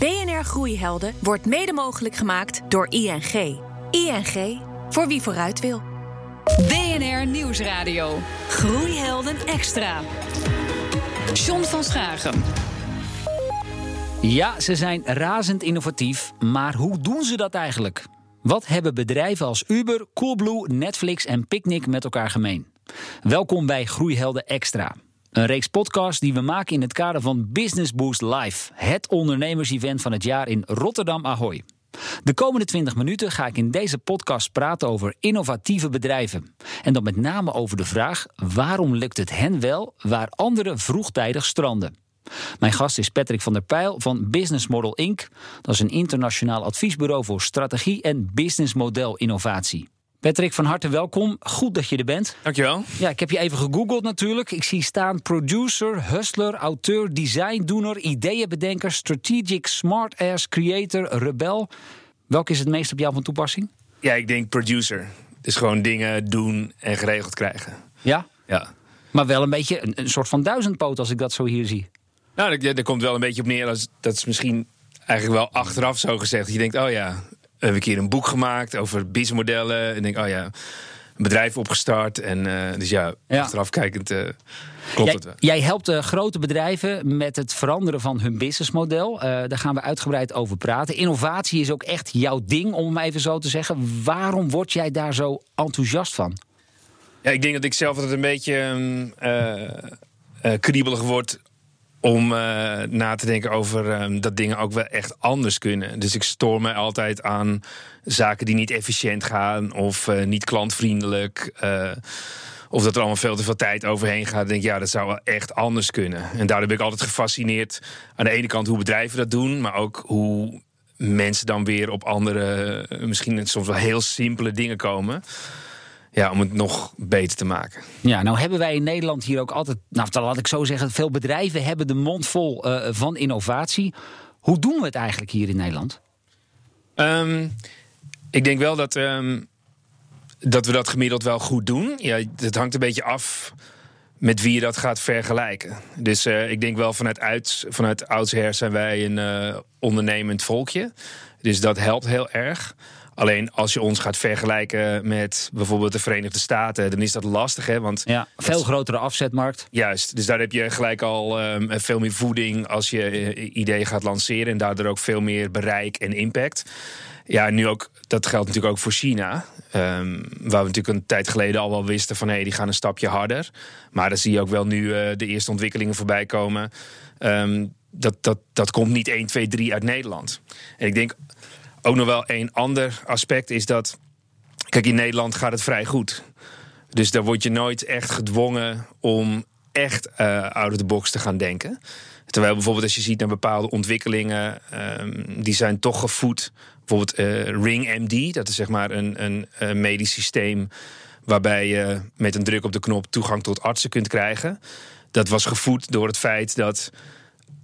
BNR Groeihelden wordt mede mogelijk gemaakt door ING. ING, voor wie vooruit wil. BNR Nieuwsradio. Groeihelden Extra. John van Schagen. Ja, ze zijn razend innovatief, maar hoe doen ze dat eigenlijk? Wat hebben bedrijven als Uber, Coolblue, Netflix en Picnic met elkaar gemeen? Welkom bij Groeihelden Extra. Een reeks podcasts die we maken in het kader van Business Boost Live, het ondernemersevent van het jaar in Rotterdam Ahoy. De komende 20 minuten ga ik in deze podcast praten over innovatieve bedrijven. En dan met name over de vraag: waarom lukt het hen wel waar anderen vroegtijdig stranden? Mijn gast is Patrick van der Pijl van Business Model Inc. Dat is een internationaal adviesbureau voor strategie en businessmodel innovatie. Patrick, van harte welkom. Goed dat je er bent. Dankjewel. Ja, ik heb je even gegoogeld natuurlijk. Ik zie staan producer, hustler, auteur, designdoener, ideeënbedenker, strategic, smart-ass, creator, rebel. Welke is het meest op jou van toepassing? Ja, ik denk producer. Dus gewoon dingen doen en geregeld krijgen. Ja? Ja. Maar wel een beetje een, een soort van duizendpoot als ik dat zo hier zie. Nou, daar komt wel een beetje op neer. Als, dat is misschien eigenlijk wel achteraf zo gezegd. Dat je denkt, oh ja, een keer een boek gemaakt over businessmodellen. En denk, oh ja, een bedrijf opgestart. En uh, dus ja, Ja. achteraf kijkend uh, klopt Jij, het wel. jij helpt eh, grote bedrijven met het veranderen van hun businessmodel. Eh, daar gaan we uitgebreid over praten. Innovatie is ook echt jouw ding, om even zo te zeggen. Waarom word jij daar zo enthousiast van? Ja, ik denk dat ik zelf altijd een beetje uh, kriebelig word om uh, na te denken over um, dat dingen ook wel echt anders kunnen. Dus ik stoor me altijd aan zaken die niet efficiënt gaan of uh, niet klantvriendelijk. Uh, of dat er allemaal veel te veel tijd overheen gaat. Denk ik, ja, dat zou wel echt anders kunnen. En daardoor ben ik altijd gefascineerd aan de ene kant hoe bedrijven dat doen, maar ook hoe mensen dan weer op andere, misschien soms wel heel simpele dingen komen ja, om het nog beter te maken. Ja, nou hebben wij in Nederland hier ook altijd, nou laat ik zo zeggen, veel bedrijven hebben de mond vol uh, van innovatie. Hoe doen we het eigenlijk hier in Nederland? Um, ik denk wel dat, um, dat we dat gemiddeld wel goed doen. Ja, het hangt een beetje af met wie je dat gaat vergelijken. Dus uh, ik denk wel vanuit, uit, vanuit oudsher zijn wij een uh, ondernemend volkje. Dus dat helpt heel erg. Alleen als je ons gaat vergelijken met bijvoorbeeld de Verenigde Staten, dan is dat lastig, hè? Want ja, veel dat... grotere afzetmarkt. Juist, dus daar heb je gelijk al um, veel meer voeding als je uh, ideeën gaat lanceren en daardoor ook veel meer bereik en impact. Ja, nu ook, dat geldt natuurlijk ook voor China. Um, waar we natuurlijk een tijd geleden al wel wisten van hé, hey, die gaan een stapje harder. Maar dan zie je ook wel nu uh, de eerste ontwikkelingen voorbij komen. Um, dat, dat, dat komt niet 1, 2, 3 uit Nederland. En ik denk ook nog wel een ander aspect is dat. Kijk, in Nederland gaat het vrij goed. Dus daar word je nooit echt gedwongen om echt uh, out of the box te gaan denken. Terwijl bijvoorbeeld als je ziet naar bepaalde ontwikkelingen, um, die zijn toch gevoed. Bijvoorbeeld uh, Ring MD, dat is zeg maar een, een, een, medisch systeem waarbij je met een druk op de knop toegang tot artsen kunt krijgen. Dat was gevoed door het feit dat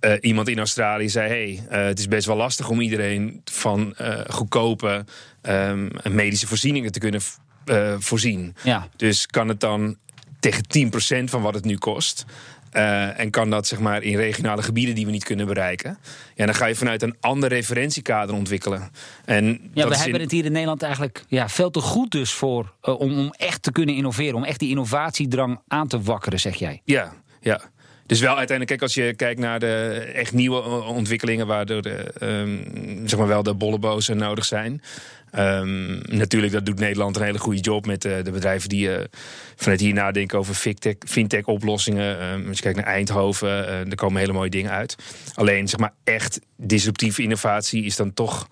uh, iemand in Australië zei: hey, uh, het is best wel lastig om iedereen van uh, goedkope um, medische voorzieningen te kunnen voorzien. Ja. Dus kan het dan tegen 10% van wat het nu kost. en kan dat zeg maar in regionale gebieden die we niet kunnen bereiken. Ja, dan ga je vanuit een ander referentiekader ontwikkelen. En ja, we hebben in... het hier in Nederland eigenlijk ja, veel te goed dus voor om, om echt te kunnen innoveren. Om echt die innovatiedrang aan te wakkeren, zeg jij. Ja, ja. Dus wel uiteindelijk, kijk, als je kijkt naar de echt nieuwe ontwikkelingen, waardoor de, um, zeg maar wel de bollebozen nodig zijn. Um, natuurlijk, dat doet Nederland een hele goede job met uh, de bedrijven die uh, vanuit hier nadenken over fintech-oplossingen. Fintech um, als je kijkt naar Eindhoven, uh, er komen hele mooie dingen uit. Alleen, zeg maar, echt disruptieve innovatie is dan toch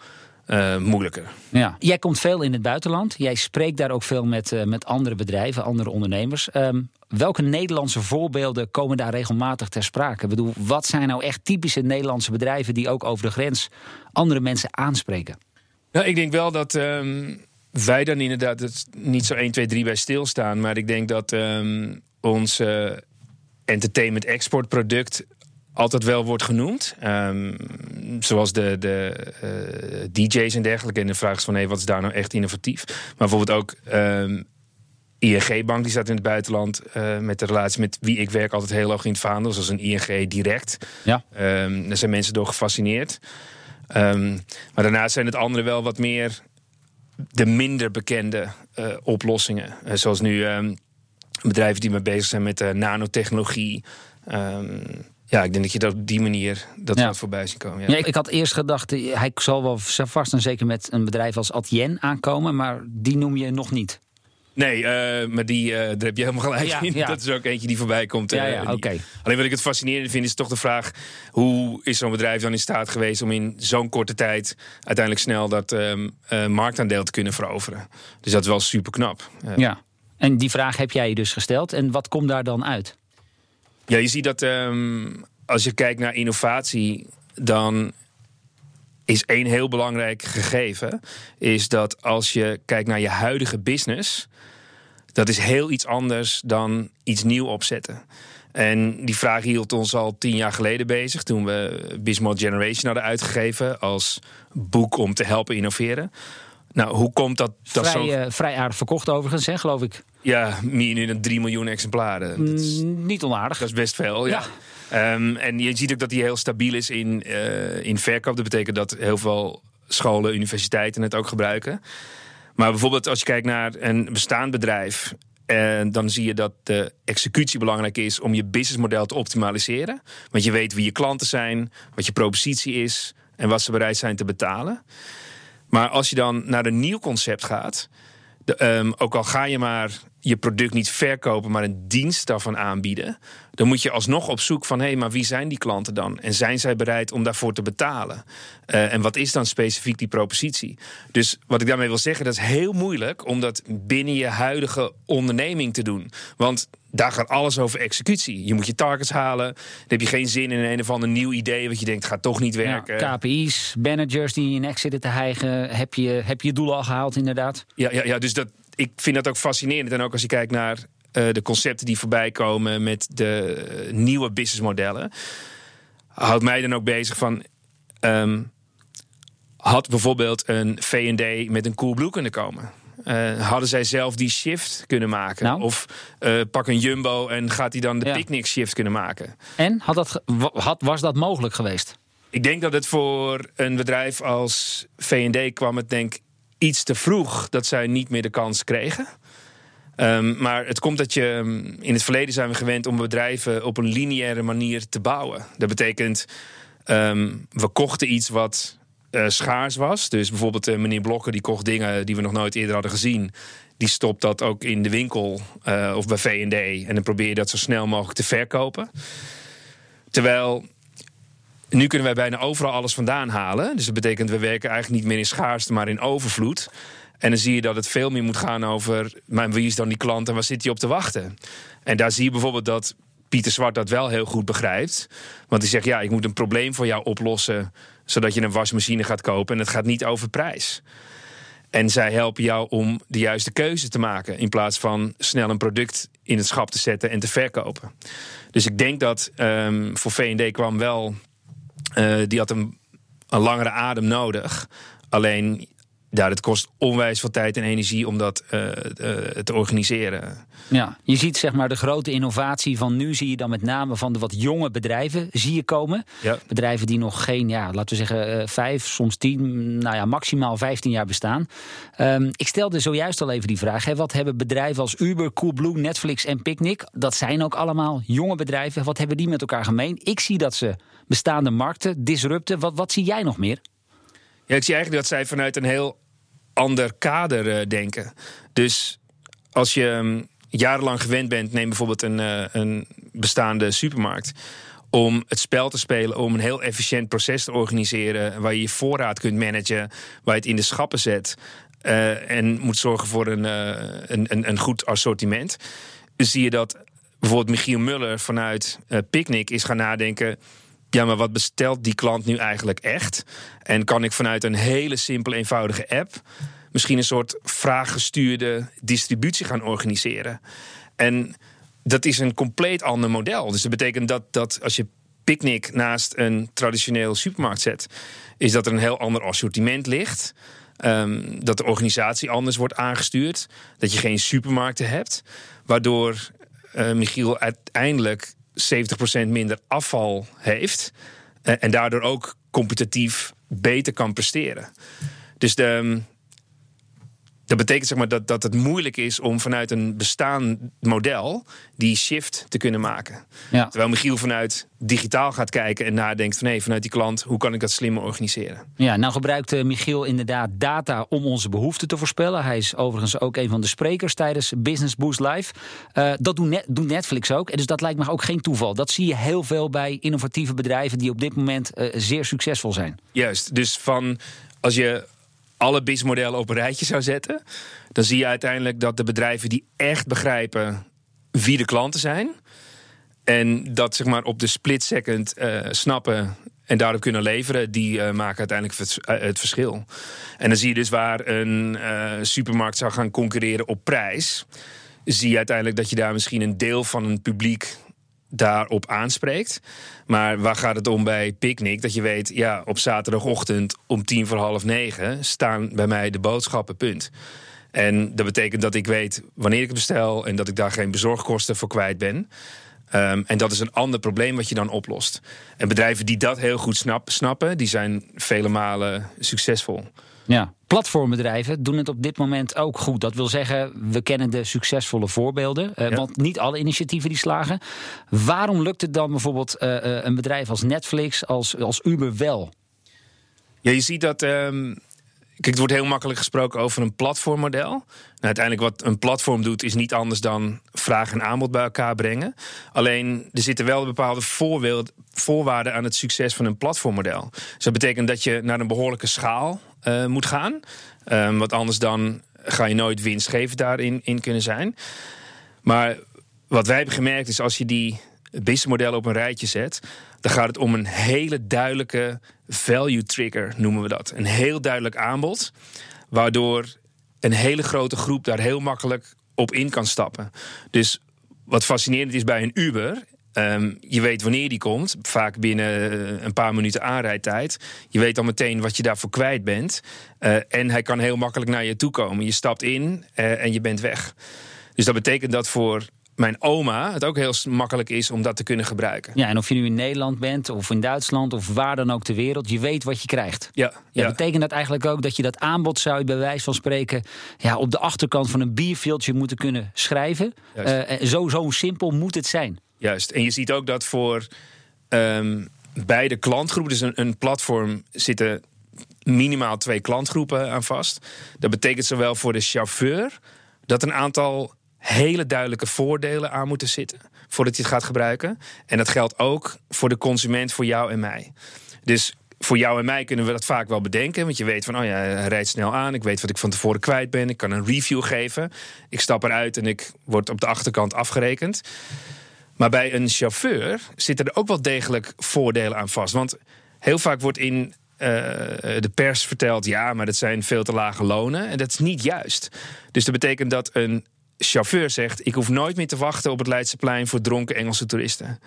uh, moeilijker. Ja. Jij komt veel in het buitenland. Jij spreekt daar ook veel met, uh, met andere bedrijven, andere ondernemers. Um, welke Nederlandse voorbeelden komen daar regelmatig ter sprake? Ik bedoel, wat zijn nou echt typische Nederlandse bedrijven die ook over de grens andere mensen aanspreken? Nou, ik denk wel dat um, wij dan inderdaad het niet zo 1, 2, 3 bij stilstaan. Maar ik denk dat um, ons uh, entertainment exportproduct altijd wel wordt genoemd. Um, zoals de, de uh, DJ's en dergelijke. En de vraag is van, hey, wat is daar nou echt innovatief? Maar bijvoorbeeld ook um, ING-bank, die staat in het buitenland... Uh, met de relatie met wie ik werk altijd heel hoog in het vaandel. Zoals een ING Direct. Ja. Um, daar zijn mensen door gefascineerd. Ehm, maar daarnaast zijn het andere wel wat meer de minder bekende uh, oplossingen. Zoals nu bedrijven die mee bezig zijn met nanotechnologie. Um, ja, ik denk dat je dat op die manier dat ja. voorbij zien komen. Ja. ja. ik had eerst gedacht, hij zal wel vast en zeker met een bedrijf als Adyen aankomen, maar die noem je nog niet. Nee, uh, maar die, uh, daar heb je helemaal gelijk ja, in. Ja. Dat is ook eentje die voorbij komt. Ja, ja, oké. Alleen wat ik het fascinerend vind, is toch de vraag... hoe is zo'n bedrijf dan in staat geweest om in zo'n korte tijd... uiteindelijk snel dat um, uh, marktaandeel te kunnen veroveren. Dus dat is wel super knap. Ja, en die vraag heb jij je dus gesteld. En wat komt daar dan uit? Ja, je ziet dat um, als je kijkt naar innovatie... dan is één heel belangrijk gegeven. Is dat als je kijkt naar je huidige business dat is heel iets anders dan iets nieuw opzetten. En die vraag hield ons al tien jaar geleden bezig. Toen we Bismarck Generation hadden uitgegeven als boek om te helpen innoveren. Nou, hoe komt dat? dat vrij, zo... uh, vrij aardig verkocht overigens, hè, geloof ik. Ja, meer dan 3 miljoen exemplaren. Dat is, mm, niet onaardig. Dat is best veel, ja. ja. Um, en je ziet ook dat hij heel stabiel is in, uh, in verkoop. Dat betekent dat heel veel scholen, universiteiten het ook gebruiken. Maar bijvoorbeeld als je kijkt naar een bestaand bedrijf. En dan zie je dat de executie belangrijk is om je businessmodel te optimaliseren. Want je weet wie je klanten zijn, wat je propositie is en wat ze bereid zijn te betalen. Maar als je dan naar een nieuw concept gaat, de, um, ook al ga je maar je product niet verkopen, maar een dienst daarvan aanbieden, dan moet je alsnog op zoek van hé, hey, maar wie zijn die klanten dan? En zijn zij bereid om daarvoor te betalen? Uh, en wat is dan specifiek die propositie? Dus wat ik daarmee wil zeggen, dat is heel moeilijk om dat binnen je huidige onderneming te doen. Want daar gaat alles over executie. Je moet je targets halen. Dan heb je geen zin in een of ander nieuw idee wat je denkt gaat toch niet werken. Ja, KPI's, managers die in nek zitten te hijgen. Heb je, heb je je doelen al gehaald inderdaad? Ja, ja, ja dus dat, ik vind dat ook fascinerend. En ook als je kijkt naar uh, de concepten die voorbij komen met de uh, nieuwe businessmodellen. Houdt mij dan ook bezig van. Um, had bijvoorbeeld een VD met een Coolblue kunnen komen? Uh, hadden zij zelf die shift kunnen maken? Nou. Of pak een Jumbo en gaat hij dan de ja. picnic shift kunnen maken? En had dat, had, was dat mogelijk geweest? Ik denk dat het voor een bedrijf als VD kwam het denk iets te vroeg dat zij niet meer de kans kregen. Um, maar het komt dat je. In het verleden zijn we gewend om bedrijven op een lineaire manier te bouwen. Dat betekent. Um, we kochten iets wat uh, schaars was. Dus bijvoorbeeld uh, meneer Blokker die kocht dingen die we nog nooit eerder hadden gezien. Die stopt dat ook in de winkel uh, of bij V&D. En dan probeer je dat zo snel mogelijk te verkopen. Terwijl nu kunnen wij bijna overal alles vandaan halen. Dus dat betekent we werken eigenlijk niet meer in schaarste, maar in overvloed. En dan zie je dat het veel meer moet gaan over maar wie is dan die klant en waar zit hij op te wachten. En daar zie je bijvoorbeeld dat Pieter Zwart dat wel heel goed begrijpt. Want hij zegt: ja, ik moet een probleem voor jou oplossen, zodat je een wasmachine gaat kopen. En het gaat niet over prijs. En zij helpen jou om de juiste keuze te maken. In plaats van snel een product in het schap te zetten en te verkopen. Dus ik denk dat um, voor VD kwam wel die had een, een langere adem nodig. Alleen ja, het kost onwijs veel tijd en energie om dat uh, uh, te organiseren. Ja, je ziet zeg maar de grote innovatie van nu zie je dan met name van de wat jonge bedrijven zie je komen. Ja. Bedrijven die nog geen, ja, laten we zeggen, uh, vijf, soms tien, nou ja, maximaal vijftien jaar bestaan. Um, ik stelde zojuist al even die vraag: hè, wat hebben bedrijven als Uber, Coolblue, Netflix en Picnic? Dat zijn ook allemaal jonge bedrijven. Wat hebben die met elkaar gemeen? Ik zie dat ze bestaande markten disrupten. Wat, wat zie jij nog meer? Ja, ik zie eigenlijk dat zij vanuit een heel ander kader uh, denken. Dus als je um, jarenlang gewend bent, neem bijvoorbeeld een, uh, een bestaande supermarkt. Om het spel te spelen, om een heel efficiënt proces te organiseren. Waar je je voorraad kunt managen, waar je het in de schappen zet. Uh, en moet zorgen voor een, een, een, goed assortiment. Zie je dat bijvoorbeeld Michiel Muller vanuit Picnic is gaan nadenken ja, maar wat bestelt die klant nu eigenlijk echt? En kan ik vanuit een hele simpele, eenvoudige app misschien een soort vraaggestuurde distributie gaan organiseren? En dat is een compleet ander model. Dus dat betekent dat, dat als je picknick naast een traditioneel supermarkt zet, is dat er een heel ander assortiment ligt. Um, dat de organisatie anders wordt aangestuurd. Dat je geen supermarkten hebt. Waardoor uh, Michiel uiteindelijk 70% minder afval heeft. En daardoor ook competitief beter kan presteren. Dus de, dat betekent zeg maar, dat, dat het moeilijk is om vanuit een bestaand model die shift te kunnen maken. Ja. Terwijl Michiel vanuit digitaal gaat kijken en nadenkt van nee, vanuit die klant, hoe kan ik dat slimmer organiseren? Ja, nou gebruikt eh, Michiel inderdaad data om onze behoeften te voorspellen. Hij is overigens ook een van de sprekers tijdens Business Boost Live. Uh, dat doet, net, doet, Netflix ook. En dus dat lijkt me ook geen toeval. Dat zie je heel veel bij innovatieve bedrijven die op dit moment uh, zeer succesvol zijn. Juist, dus van als je alle BIS-modellen op een rijtje zou zetten, dan zie je uiteindelijk dat de bedrijven die echt begrijpen wie de klanten zijn. En dat zeg maar op de split second uh, snappen en daarop kunnen leveren, die uh, maken uiteindelijk uh, het, verschil. En dan zie je dus waar een supermarkt zou gaan concurreren op prijs, zie je uiteindelijk dat je daar misschien een deel van een publiek daarop aanspreekt. Maar waar gaat het om bij Picnic? Dat je weet, ja, op zaterdagochtend om tien voor half negen staan bij mij de boodschappen, punt. En dat betekent dat ik weet wanneer ik bestel en dat ik daar geen bezorgkosten voor kwijt ben. Um, en dat is een ander probleem wat je dan oplost. En bedrijven die dat heel goed snap, snappen, die zijn vele malen succesvol. Ja, platformbedrijven doen het op dit moment ook goed. Dat wil zeggen, we kennen de succesvolle voorbeelden. Uh, ja. Want niet alle initiatieven die slagen. Waarom lukt het dan bijvoorbeeld uh, uh, een bedrijf als Netflix, als, als Uber wel? Ja, je ziet dat. Um, kijk, het wordt heel makkelijk gesproken over een platformmodel. Nou, uiteindelijk wat een platform doet, is niet anders dan vraag en aanbod bij elkaar brengen. Alleen er zitten wel bepaalde voorwaarden aan het succes van een platformmodel. Dus dat betekent dat je naar een behoorlijke schaal uh, moet gaan. Um, want anders dan ga je nooit winstgevend daarin in kunnen zijn. Maar wat wij hebben gemerkt is als je die businessmodellen op een rijtje zet, dan gaat het om een hele duidelijke value trigger, noemen we dat. Een heel duidelijk aanbod, waardoor een hele grote groep daar heel makkelijk op in kan stappen. Dus wat fascinerend is bij een Uber, Um, je weet wanneer die komt, vaak binnen een paar minuten aanrijdtijd. Je weet dan meteen wat je daarvoor kwijt bent. Uh, en hij kan heel makkelijk naar je toe komen. Je stapt in uh, en je bent weg. Dus dat betekent dat voor mijn oma het ook heel makkelijk is om dat te kunnen gebruiken. Ja, en of je nu in Nederland bent of in Duitsland of waar dan ook ter wereld, je weet wat je krijgt. Ja, ja, ja. Betekent dat eigenlijk ook dat je dat aanbod zou je bij wijze van spreken ja, op de achterkant van een bierveeltje moeten kunnen schrijven? Uh, zo, zo simpel moet het zijn. Juist. En je ziet ook dat voor um, beide klantgroepen, dus een, een platform, zitten minimaal twee klantgroepen aan vast. Dat betekent zowel voor de chauffeur dat een aantal hele duidelijke voordelen aan moeten zitten voordat je het gaat gebruiken. En dat geldt ook voor de consument, voor jou en mij. Dus voor jou en mij kunnen we dat vaak wel bedenken. Want je weet van, oh ja, hij rijdt snel aan. Ik weet wat ik van tevoren kwijt ben. Ik kan een review geven. Ik stap eruit en ik word op de achterkant afgerekend. Maar bij een chauffeur zitten er ook wel degelijk voordelen aan vast. Want heel vaak wordt in uh, de pers verteld: ja, maar dat zijn veel te lage lonen. En dat is niet juist. Dus dat betekent dat een chauffeur zegt: Ik hoef nooit meer te wachten op het Leidseplein voor dronken Engelse toeristen.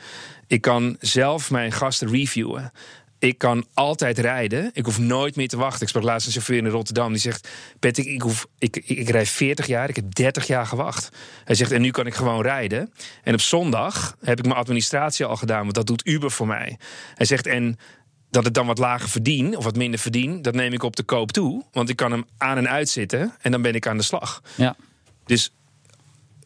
Ik kan zelf mijn gasten reviewen. Ik kan altijd rijden. Ik hoef nooit meer te wachten. Ik sprak laatst een chauffeur in Rotterdam. Die zegt: Patrick, ik, hoef, ik, ik, ik rijd 40 jaar. Ik heb 30 jaar gewacht. Hij zegt: En nu kan ik gewoon rijden. En op zondag heb ik mijn administratie al gedaan. Want dat doet Uber voor mij. Hij zegt: En dat het dan wat lager verdien, of wat minder verdien, dat neem ik op de koop toe. Want ik kan hem aan en uitzitten. En dan ben ik aan de slag. Ja. Dus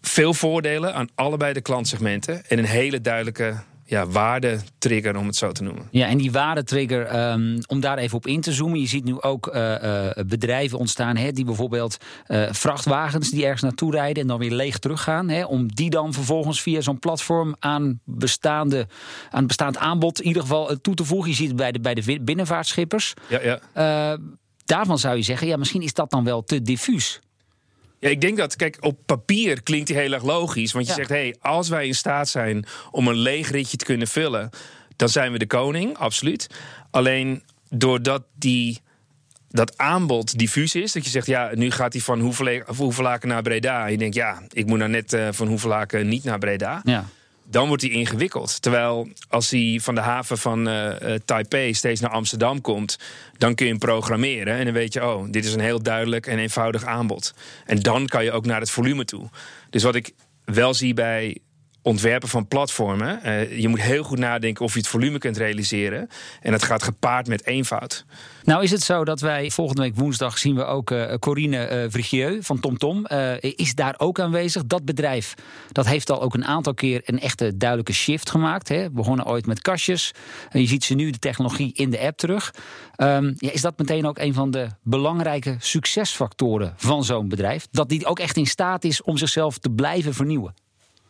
veel voordelen aan allebei de klantsegmenten. En een hele duidelijke ja, waardetrigger, om het zo te noemen. Ja, en die waardetrigger, um, om daar even op in te zoomen. Je ziet nu ook uh, uh, bedrijven ontstaan hè, die bijvoorbeeld uh, vrachtwagens die ergens naartoe rijden en dan weer leeg teruggaan. Hè, om die dan vervolgens via zo'n platform aan, bestaande, aan bestaand aanbod in ieder geval toe te voegen. Je ziet het bij de, bij de binnenvaartschippers. Ja, ja. daarvan zou je zeggen, ja, misschien is dat dan wel te diffuus. Ja, ik denk dat, kijk, op papier klinkt die heel erg logisch. Want je ja. zegt, hé, hey, als wij in staat zijn om een leeg ritje te kunnen vullen, dan zijn we de koning, absoluut. Alleen doordat die, dat aanbod diffuus is, dat je zegt, ja, nu gaat hij van Hoevelaken naar Breda. En je denkt, ja, ik moet nou net uh, van Hoevelaken niet naar Breda. Ja dan wordt hij ingewikkeld. Terwijl als hij van de haven van uh, Taipei steeds naar Amsterdam komt, dan kun je hem programmeren. En dan weet je, oh, dit is een heel duidelijk en eenvoudig aanbod. En dan kan je ook naar het volume toe. Dus wat ik wel zie bij ontwerpen van platformen. Uh, je moet heel goed nadenken of je het volume kunt realiseren. En dat gaat gepaard met eenvoud. Nou is het zo dat wij volgende week woensdag zien we ook uh, Corine uh, van TomTom. Uh, is daar ook aanwezig. Dat bedrijf dat heeft al ook een aantal keer een echte duidelijke shift gemaakt. Hè. Begonnen ooit met kastjes. En je ziet ze nu de technologie in de app terug. Um, ja, is dat meteen ook een van de belangrijke succesfactoren van zo'n bedrijf? Dat die ook echt in staat is om zichzelf te blijven vernieuwen?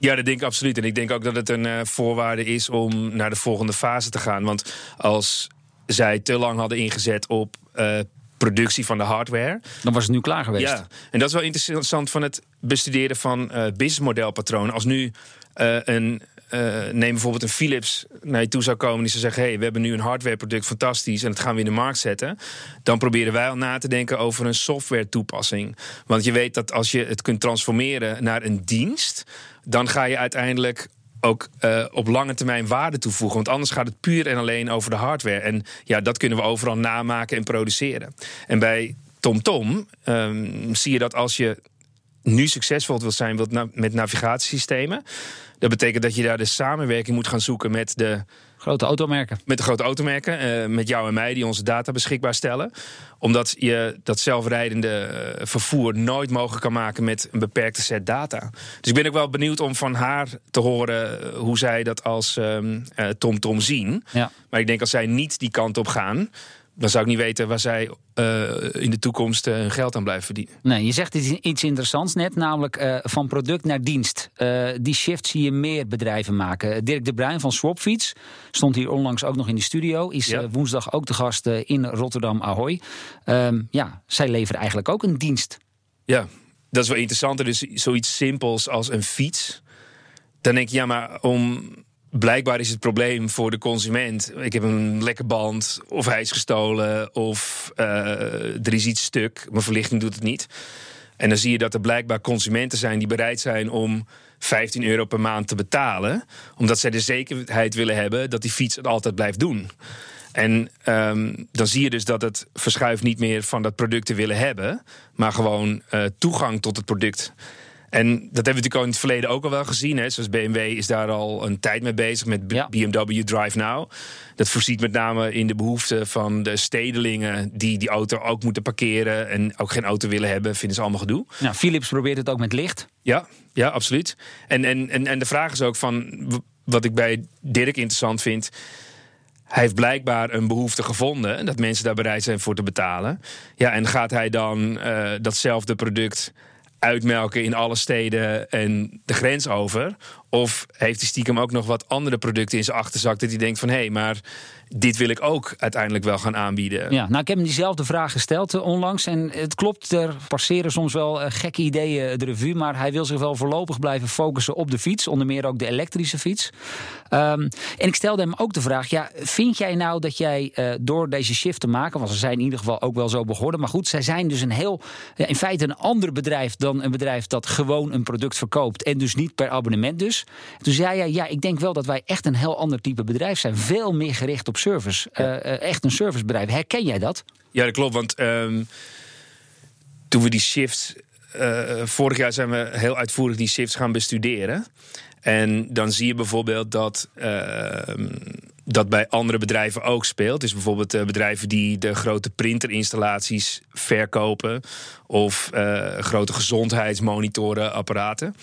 Ja, dat denk ik absoluut. En ik denk ook dat het een uh, voorwaarde is om naar de volgende fase te gaan. Want als zij te lang hadden ingezet op uh, productie van de hardware. Dan was het nu klaar geweest. Ja, en dat is wel interessant van het bestuderen van uh, businessmodelpatronen. Als nu een uh, neem bijvoorbeeld een Philips naar je toe zou komen... die zou zeggen, hey, we hebben nu een hardwareproduct, fantastisch... en dat gaan we in de markt zetten. Dan proberen wij al na te denken over een software toepassing. Want je weet dat als je het kunt transformeren naar een dienst... dan ga je uiteindelijk ook uh, op lange termijn waarde toevoegen. Want anders gaat het puur en alleen over de hardware. En ja, dat kunnen we overal namaken en produceren. En bij TomTom Tom, um, zie je dat als je nu succesvol wil zijn wilt met navigatiesystemen. Dat betekent dat je daar de samenwerking moet gaan zoeken met de. Grote automerken. Met de grote automerken. Uh, met jou en mij die onze data beschikbaar stellen. Omdat je dat zelfrijdende eh, vervoer nooit mogelijk kan maken met een beperkte set data. Dus ik ben ook wel benieuwd om van haar te horen eh, hoe zij dat als TomTom um, Tom Tom zien. Ja. Maar ik denk als zij niet die kant op gaan dan zou ik niet weten waar zij uh, in de toekomst uh, hun geld aan blijven verdienen. Nee, je zegt iets interessants net, namelijk uh, van product naar dienst. die shift zie je meer bedrijven maken. Dirk de Bruin van Swapfiets stond hier onlangs ook nog in de studio. Is ja. woensdag ook de gast in Rotterdam Ahoy. Um, ja, zij leveren eigenlijk ook een dienst. Ja, dat is wel interessant. Dus zoiets simpels als een fiets. Dan denk je, ja, maar om blijkbaar is het probleem voor de consument. Ik heb een lekke band, of hij is gestolen, of uh, er is iets stuk. Mijn verlichting doet het niet. En dan zie je dat er blijkbaar consumenten zijn die bereid zijn om 15 euro per maand te betalen. Omdat zij de zekerheid willen hebben dat die fiets het altijd blijft doen. En um, dan zie je dus dat het verschuift niet meer van dat product te willen hebben, maar gewoon uh, toegang tot het product. En dat hebben we natuurlijk al in het verleden ook al wel gezien. Hè. Zoals BMW is daar al een tijd mee bezig met BMW Drive Now. Dat voorziet met name in de behoefte van de stedelingen die die auto ook moeten parkeren en ook geen auto willen hebben, vinden ze allemaal gedoe. Ja, Philips probeert het ook met licht. Ja, ja absoluut. En, en, en, en de vraag is ook van wat ik bij Dirk interessant vind. Hij heeft blijkbaar een behoefte gevonden dat mensen daar bereid zijn voor te betalen. Ja, en gaat hij dan uh, datzelfde product uitmelken in alle steden en de grens over? Of heeft hij stiekem ook nog wat andere producten in zijn achterzak dat hij denkt van hé, hey, maar dit wil ik ook uiteindelijk wel gaan aanbieden. Ja, nou, ik heb hem diezelfde vraag gesteld uh, onlangs. En het klopt, er passeren soms wel uh, gekke ideeën de revue. Maar hij wil zich wel voorlopig blijven focussen op de fiets. Onder meer ook de elektrische fiets. Um, en ik stelde hem ook de vraag: ja, vind jij nou dat jij door deze shift te maken, want ze zijn in ieder geval ook wel zo begonnen. Maar goed, zij zijn dus een heel, in feite een ander bedrijf dan een bedrijf dat gewoon een product verkoopt. En dus niet per abonnement dus. Toen zei hij: ja, ik denk wel dat wij echt een heel ander type bedrijf zijn. Veel meer gericht op service. Uh, echt een servicebedrijf. Herken jij dat? Ja, dat klopt. Want um, toen we die shifts. Uh, vorig jaar zijn we heel uitvoerig die shifts gaan bestuderen. En dan zie je bijvoorbeeld dat. Uh, dat bij andere bedrijven ook speelt. Dus bijvoorbeeld uh, bedrijven die de grote printerinstallaties verkopen. of grote gezondheidsmonitoren apparaten.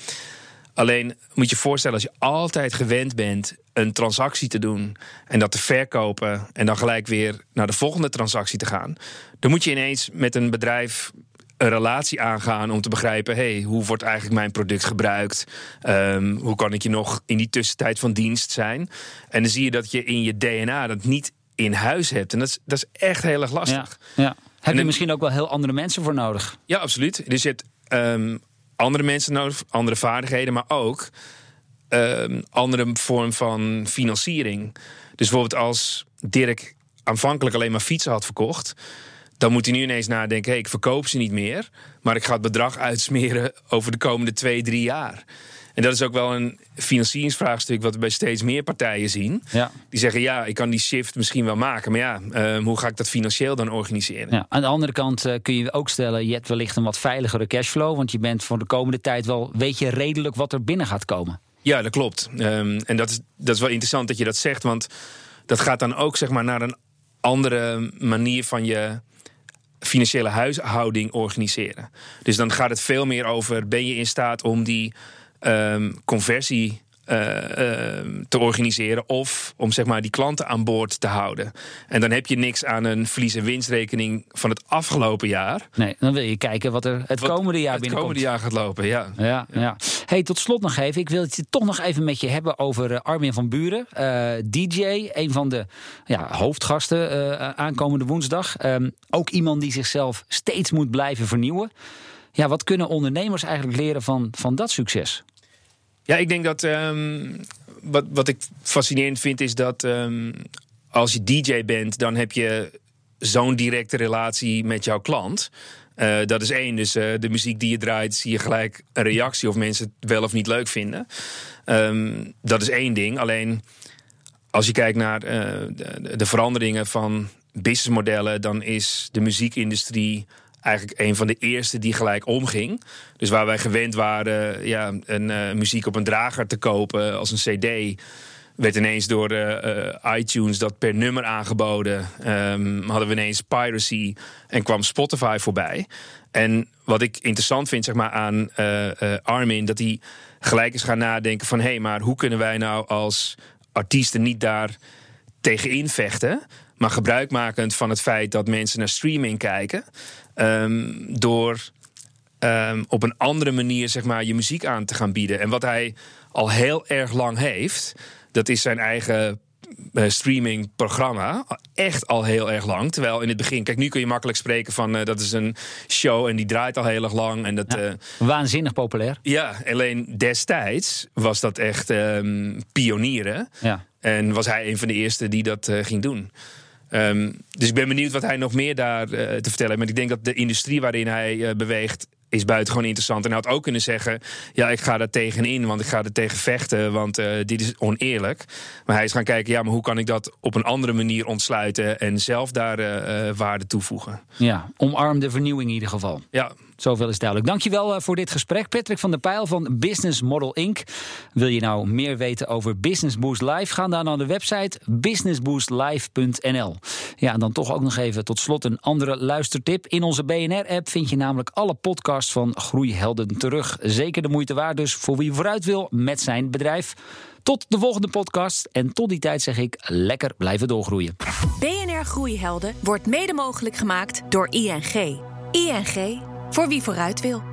Alleen moet je voorstellen, als je altijd gewend bent een transactie te doen en dat te verkopen en dan gelijk weer naar de volgende transactie te gaan, dan moet je ineens met een bedrijf een relatie aangaan om te begrijpen: hey, hoe wordt eigenlijk mijn product gebruikt? Um, hoe kan ik je nog in die tussentijd van dienst zijn? En dan zie je dat je in je DNA dat niet in huis hebt. En dat is, dat is echt heel erg lastig. Ja, ja. Heb je misschien ook wel heel andere mensen voor nodig? Ja, absoluut. Dus je hebt um, andere mensen nodig, andere vaardigheden, maar ook um, andere vorm van financiering. Dus bijvoorbeeld als Dirk aanvankelijk alleen maar fietsen had verkocht, dan moet hij nu ineens nadenken: ik verkoop ze niet meer, maar ik ga het bedrag uitsmeren over de komende twee, drie jaar. En dat is ook wel een financieringsvraagstuk wat we bij steeds meer partijen zien. Ja. Die zeggen, ja, ik kan die shift misschien wel maken. Maar ja, uh, hoe ga ik dat financieel dan organiseren? Ja, aan de andere kant uh, kun je ook stellen... je hebt wellicht een wat veiligere cashflow... want je bent voor de komende tijd wel... weet je redelijk wat er binnen gaat komen. Ja, dat klopt. Ehm, en dat is, dat is wel interessant dat je dat zegt, want dat gaat dan ook zeg maar, naar een andere manier van je financiële huishouding organiseren. Dus dan gaat het veel meer over: ben je in staat om die um, conversie uh, te organiseren of om zeg maar die klanten aan boord te houden. En dan heb je niks aan een verlies- en winstrekening van het afgelopen jaar. Nee, dan wil je kijken wat er het komende jaar het komende jaar gaat lopen, ja. Ja, ja. Hey, tot slot nog even. Ik wil het toch nog even met je hebben over uh, Armin van Buren. Uh, DJ, een van de ja, hoofdgasten aankomende woensdag. Um, ook iemand die zichzelf steeds moet blijven vernieuwen. Ja, wat kunnen ondernemers eigenlijk leren van, van dat succes? Ja, ik denk dat um, wat, wat ik fascinerend vind is dat um, als je DJ bent, dan heb je zo'n directe relatie met jouw klant. Uh, dat is één. Dus uh, de muziek die je draait, zie je gelijk een reactie of mensen het wel of niet leuk vinden. Um, dat is één ding. Alleen als je kijkt naar uh, de, de veranderingen van businessmodellen, dan is de muziekindustrie eigenlijk een van de eerste die gelijk omging. Dus waar wij gewend waren ja, een, uh, muziek op een drager te kopen als een CD. Werd ineens door uh, iTunes dat per nummer aangeboden. Um, hadden we ineens piracy en kwam Spotify voorbij. En wat ik interessant vind zeg maar, aan Armin, dat hij gelijk is gaan nadenken van hé, hey, maar hoe kunnen wij nou als artiesten niet daar tegenin vechten? Maar gebruikmakend van het feit dat mensen naar streaming kijken. Um, door um, op een andere manier zeg maar, je muziek aan te gaan bieden. En wat hij al heel erg lang heeft, dat is zijn eigen uh, streamingprogramma. Echt al heel erg lang. Terwijl in het begin, kijk, nu kun je makkelijk spreken van uh, dat is een show en die draait al heel erg lang. En dat, ja, uh, waanzinnig populair. Ja, alleen destijds was dat echt um, pionieren. Ja. En was hij een van de eerste die dat ging doen. Um, dus ik ben benieuwd wat hij nog meer daar uh, te vertellen heeft. Maar ik denk dat de industrie waarin hij uh, beweegt is buitengewoon interessant. En hij had ook kunnen zeggen: Ja, ik ga daar tegenin, want ik ga er tegen vechten, want uh, dit is oneerlijk. Maar hij is gaan kijken: Ja, maar hoe kan ik dat op een andere manier ontsluiten en zelf daar uh, waarde toevoegen? Ja, omarm de vernieuwing in ieder geval. Ja. Zoveel is duidelijk. Dankjewel uh, voor dit gesprek. Patrick van der Pijl van Business Model Inc. Wil je nou meer weten over Business Boost Live? Ga dan naar de website businessboostlive.nl. Ja, en dan toch ook nog even tot slot een andere luistertip. In onze BNR-app vind je namelijk alle podcasts van Groeihelden terug. Zeker de moeite waard dus voor wie vooruit wil met zijn bedrijf. Tot de volgende podcast. En tot die tijd zeg ik lekker blijven doorgroeien. BNR Groeihelden wordt mede mogelijk gemaakt door ING. ING, voor wie vooruit wil.